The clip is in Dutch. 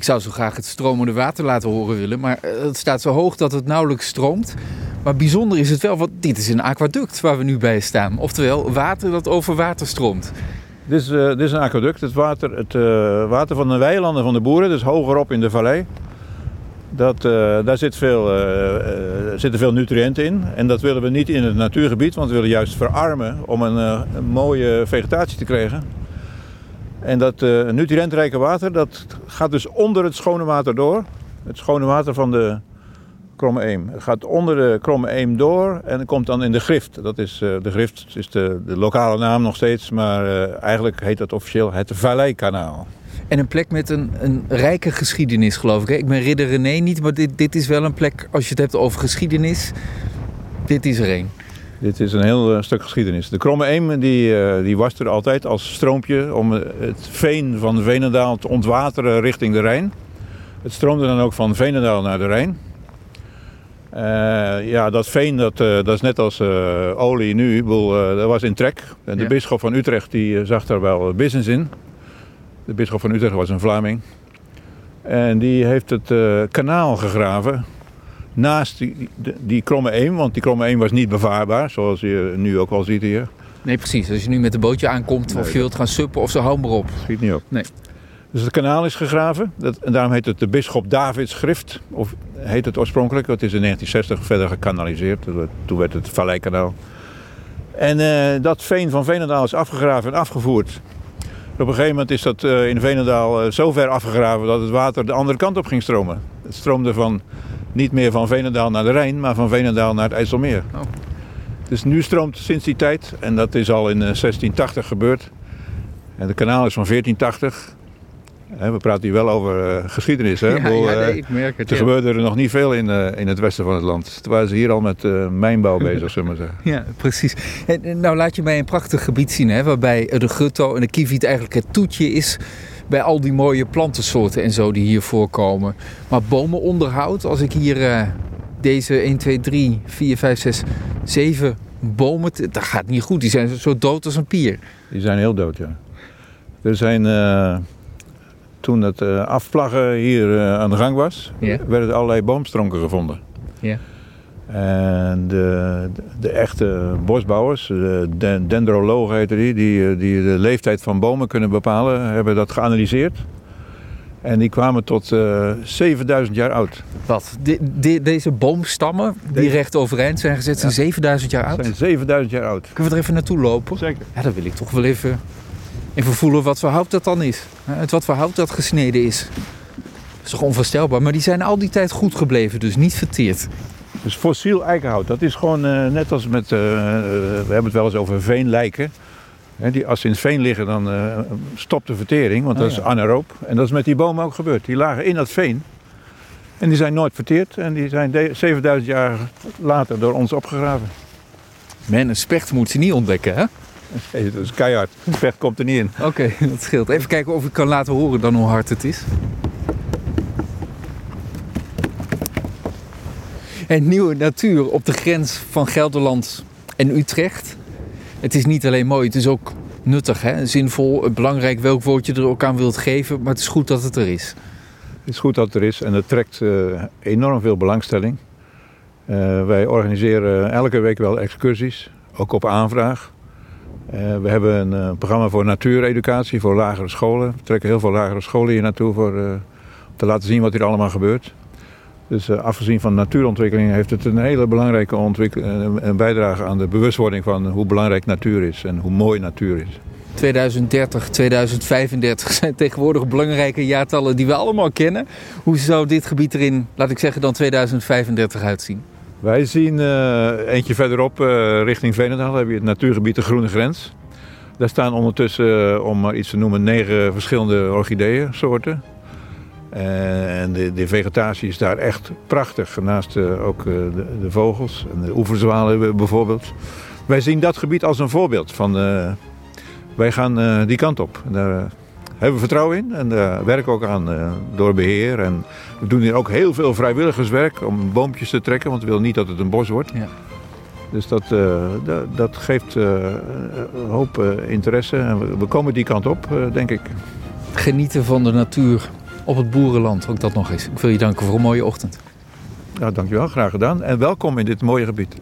Ik zou zo graag het stromende water laten horen willen, maar eh, het staat zo hoog dat het nauwelijks stroomt. Maar bijzonder is het wel, want dit is een aquaduct waar we nu bij staan. Oftewel, water dat over water stroomt. Dit is, uh, dit is een aquaduct. Het water, het, uh, water van de weilanden van de boeren, dus hogerop in de vallei. Dat, daar zit veel, zitten veel nutriënten in. En dat willen we niet in het natuurgebied, want we willen juist verarmen om een, een mooie vegetatie te krijgen. En dat nutriëntrijke water dat gaat dus onder het schone water door. Het schone water van de Kromme Eem. Het gaat onder de Kromme Eem door en komt dan in de Grift. Dat is, uh, de Grift is de, de, lokale naam nog steeds, maar uh, eigenlijk heet dat officieel het Valleikanaal. En een plek met een, een rijke geschiedenis, geloof ik. Ik ben Ridder René niet, maar dit, dit is wel een plek, als je het hebt over geschiedenis, dit is er een. Dit is een heel uh, stuk geschiedenis. De Kromme Eem die, die was er altijd als stroompje om het veen van Venendaal te ontwateren richting de Rijn. Het stroomde dan ook van Venendaal naar de Rijn. Uh, ja, dat veen dat, uh, dat is net als uh, olie nu. Bedoel, dat was in trek. En de ja. bisschop van Utrecht die zag daar wel business in. De bisschop van Utrecht was een Vlaming. En die heeft het kanaal gegraven naast die, die, kromme eem. Want die kromme eem was niet bevaarbaar, zoals je nu ook al ziet hier. Nee, precies. Als je nu met een bootje aankomt of je wilt gaan suppen of zo, hou maar op. Schiet niet op. Nee. Dus het kanaal is gegraven. Dat, en daarom heet het de Bisschop Davids Schrift. Of heet het oorspronkelijk. Het is in 1960 verder gekanaliseerd. Toen werd het Valleikanaal. En uh, dat veen van Veenendaal is afgegraven en afgevoerd. Op een gegeven moment is dat uh, in Veenendaal uh, zo ver afgegraven dat het water de andere kant op ging stromen. Het stroomde van, niet meer van Veenendaal naar de Rijn, maar van Veenendaal naar het IJsselmeer. Oh. Dus nu stroomt sinds die tijd, en dat is al in 1680 gebeurd. En het kanaal is van 1480. We praten hier wel over uh, geschiedenis. Hè? Ja, Boel, ja nee, ik merk het. Er ja. gebeurde er nog niet veel in, in het westen van het land. Toen waren ze hier al met mijnbouw bezig, zullen we zeggen. Ja, precies. En, nou laat je mij een prachtig gebied zien, hè, waarbij de gutto en de kieviet eigenlijk het toetje is bij al die mooie plantensoorten en zo die hier voorkomen. Maar bomenonderhoud, als ik hier deze 1, 2, 3, 4, 5, 6, 7 bomen, dat gaat niet goed. Die zijn zo dood als een pier. Die zijn heel dood, ja. Er zijn toen het uh, afplaggen hier uh, aan de gang was, ja. werden allerlei boomstronken gevonden. Ja. En de, de, echte bosbouwers, de dendrologen heten die, die, die de leeftijd van bomen kunnen bepalen, hebben dat geanalyseerd. En die kwamen tot uh, 7000 jaar oud. Wat? De, de, deze boomstammen die deze... recht overeind zijn gezet, zijn ja. 7000 jaar oud? zijn 7000 jaar oud. Kunnen we er even naartoe lopen? Zeker. Ja, dan wil ik toch wel even even voelen wat voor hout dat dan is. Het wat voor hout dat gesneden is. Dat is toch onvoorstelbaar. Maar die zijn al die tijd goed gebleven, dus niet verteerd. Dus fossiel eikenhout, dat is gewoon uh, net als met, uh, we hebben het wel eens over veenlijken. He, die, als ze in het veen liggen, dan uh, stopt de vertering, want Oh, dat is anaeroop. En dat is met die bomen ook gebeurd. Die lagen in dat veen. En die zijn nooit verteerd. En die zijn de- 7000 jaar later door ons opgegraven. Men, een specht moet ze niet ontdekken, hè? Hey, dat is keihard. Specht komt er niet in. Oké, dat scheelt. Even kijken of ik kan laten horen dan hoe hard het is. En nieuwe natuur op de grens van Gelderland en Utrecht. Het is niet alleen mooi, het is ook nuttig, hè? zinvol, belangrijk welk woord je er ook aan wilt geven. Maar het is goed dat het er is. Het is goed dat het er is en het trekt eh, enorm veel belangstelling. Eh, wij organiseren elke week wel excursies, ook op aanvraag. Eh, we hebben een programma voor natuureducatie voor lagere scholen. We trekken heel veel lagere scholen hier naartoe om te laten zien wat hier allemaal gebeurt. Dus eh, afgezien van natuurontwikkeling heeft het een hele belangrijke eh, een bijdrage aan de bewustwording van hoe belangrijk natuur is en hoe mooi natuur is. 2030, 2035 zijn tegenwoordig belangrijke jaartallen die we allemaal kennen. Hoe zou dit gebied er in, laat ik zeggen, dan 2035 uitzien? Wij zien eh, eentje verderop richting Veenendaal heb je het natuurgebied de Groene Grens. Daar staan ondertussen, om maar iets te noemen, negen verschillende orchideeënsoorten. Eh, en de, de vegetatie is daar echt prachtig, naast eh, ook eh, de, de vogels en de oeverzwalen bijvoorbeeld. Wij zien dat gebied als een voorbeeld van, wij gaan die kant op. En daar hebben we vertrouwen in en daar werken we ook aan door beheer. En we doen hier ook heel veel vrijwilligerswerk om boompjes te trekken, want we willen niet dat het een bos wordt. Ja. Dus dat, dat, dat geeft een hoop interesse en we, we komen die kant op, denk ik. Genieten van de natuur op het boerenland. Ook dat nog eens. Ik wil je danken voor een mooie ochtend. Ja, dankjewel. Graag gedaan. En welkom in dit mooie gebied.